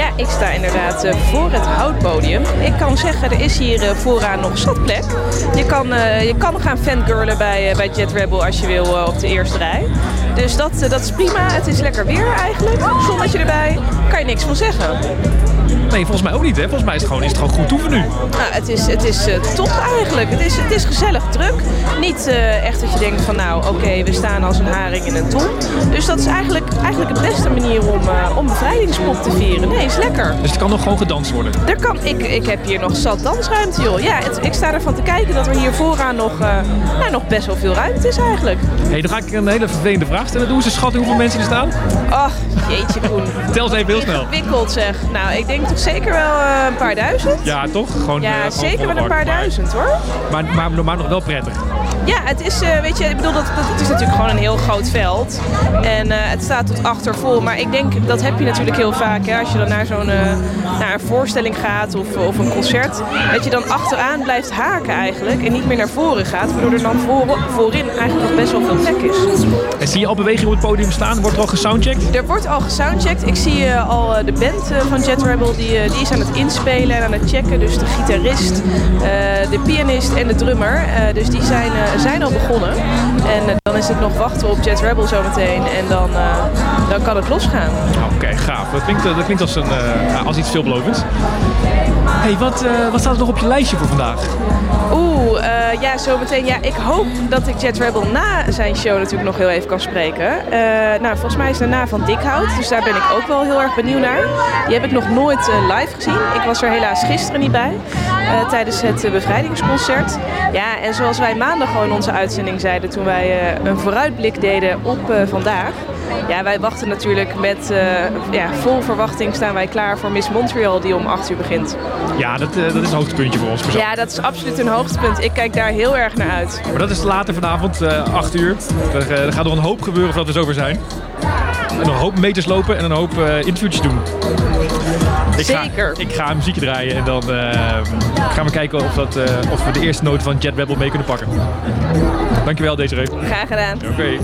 Ja, ik sta inderdaad eh, voor het houtpodium. Ik kan zeggen, er is hier eh, vooraan nog zat plek. Je kan, eh, je kan gaan fangirlen bij, bij Jet Rebel als je wil op de eerste rij. Dus dat, dat is prima. Het is lekker weer eigenlijk. Zonnetje erbij. Kan je niks van zeggen. Nee, volgens mij ook niet. Hè? Volgens mij is het gewoon, is het gewoon goed toeven nu. Nou, het is, het is eh, top eigenlijk. Het is, het is gezellig druk. Niet eh, echt dat je denkt van nou oké, we staan als een haring in een ton. Dus dat is eigenlijk, eigenlijk de beste manier om, eh, om bevrijdingspop te vieren. Nee, is lekker. Dus het kan nog gewoon gedanst worden. Er kan, ik, ik heb hier nog zat dansruimte joh. Ja, het- ik sta ervan te kijken dat er hier vooraan nog, nou, nog best wel veel ruimte is eigenlijk. hey, dan ga ik een hele vervelende vraag stellen. Doe eens een schatting hoeveel mensen er staan. Ach, jeetje Koen. Tel eens even heel snel. Ingewikkeld zeg. Nou, ik denk toch zeker wel eh, een paar duizend. Ja, toch? Gewoon, eh, Ja, gewoon zeker wel een paar duizend hoor. Maar, maar, maar nog wel prettig. Ja, het is, eh, weet je, ik bedoel, dat, dat, het is natuurlijk gewoon een heel groot veld. En eh, het staat tot achter vol. Maar ik denk, dat heb je natuurlijk heel vaak, hè, als je dan naar zo'n eh, naar een voorstelling gaat of, of een concert. Dat je dan achteraan blijft haken eigenlijk en niet meer naar voren gaat. Waardoor er dan voor, voorin eigenlijk nog best wel veel plek is. En zie je al beweging op het podium staan? Wordt er al gesoundcheckt? Er wordt al gesoundcheckt. Ik zie eh, al eh, de band eh, van Jet Rebel, die, eh, die is aan het inspelen en aan het checken. Dus de gitarist, eh, de pianist en de drummer. Eh, dus die zijn, zijn al begonnen. En dan is het nog wachten op Jet Rebel zometeen. En dan, eh, dan kan het losgaan. Oké, gaaf. Dat klinkt, dat klinkt als, een, eh, als iets veelbelovends. hey, wat, eh, wat staat er nog op je lijstje voor vandaag? Oeh, ja, zometeen. Ja, ik hoop dat ik Jet Rebel na zijn show natuurlijk nog heel even kan spreken. Eh, nou, volgens mij is het na van Dikhout, dus daar ben ik ook wel heel erg benieuwd naar. Die heb ik nog nooit eh, live gezien. Ik was er helaas gisteren niet bij, eh, tijdens het bevrijdingsconcert. Ja, en zoals wij maandag gewoon onze uitzending zeiden toen wij een vooruitblik deden op vandaag. Ja, wij wachten natuurlijk met eh, ja, vol verwachting staan wij klaar voor Miss Montreal die om 8 uur begint. Ja, dat, eh, dat is een hoogtepuntje voor ons persoonlijk. Ja, dat is absoluut een hoogtepunt. Ik kijk daar heel erg naar uit. Maar dat is later vanavond, eh 8 uur. Er, eh, er gaat nog een hoop gebeuren voordat we zover zijn. En een hoop meters lopen en een hoop eh interviewtjes doen. Ik ga, Zeker. ik ga een muziekje draaien en dan eh, gaan we kijken of, dat, eh, of we de eerste noot van Jet Rebel mee kunnen pakken. Dankjewel, Desiree. Graag gedaan. Oké.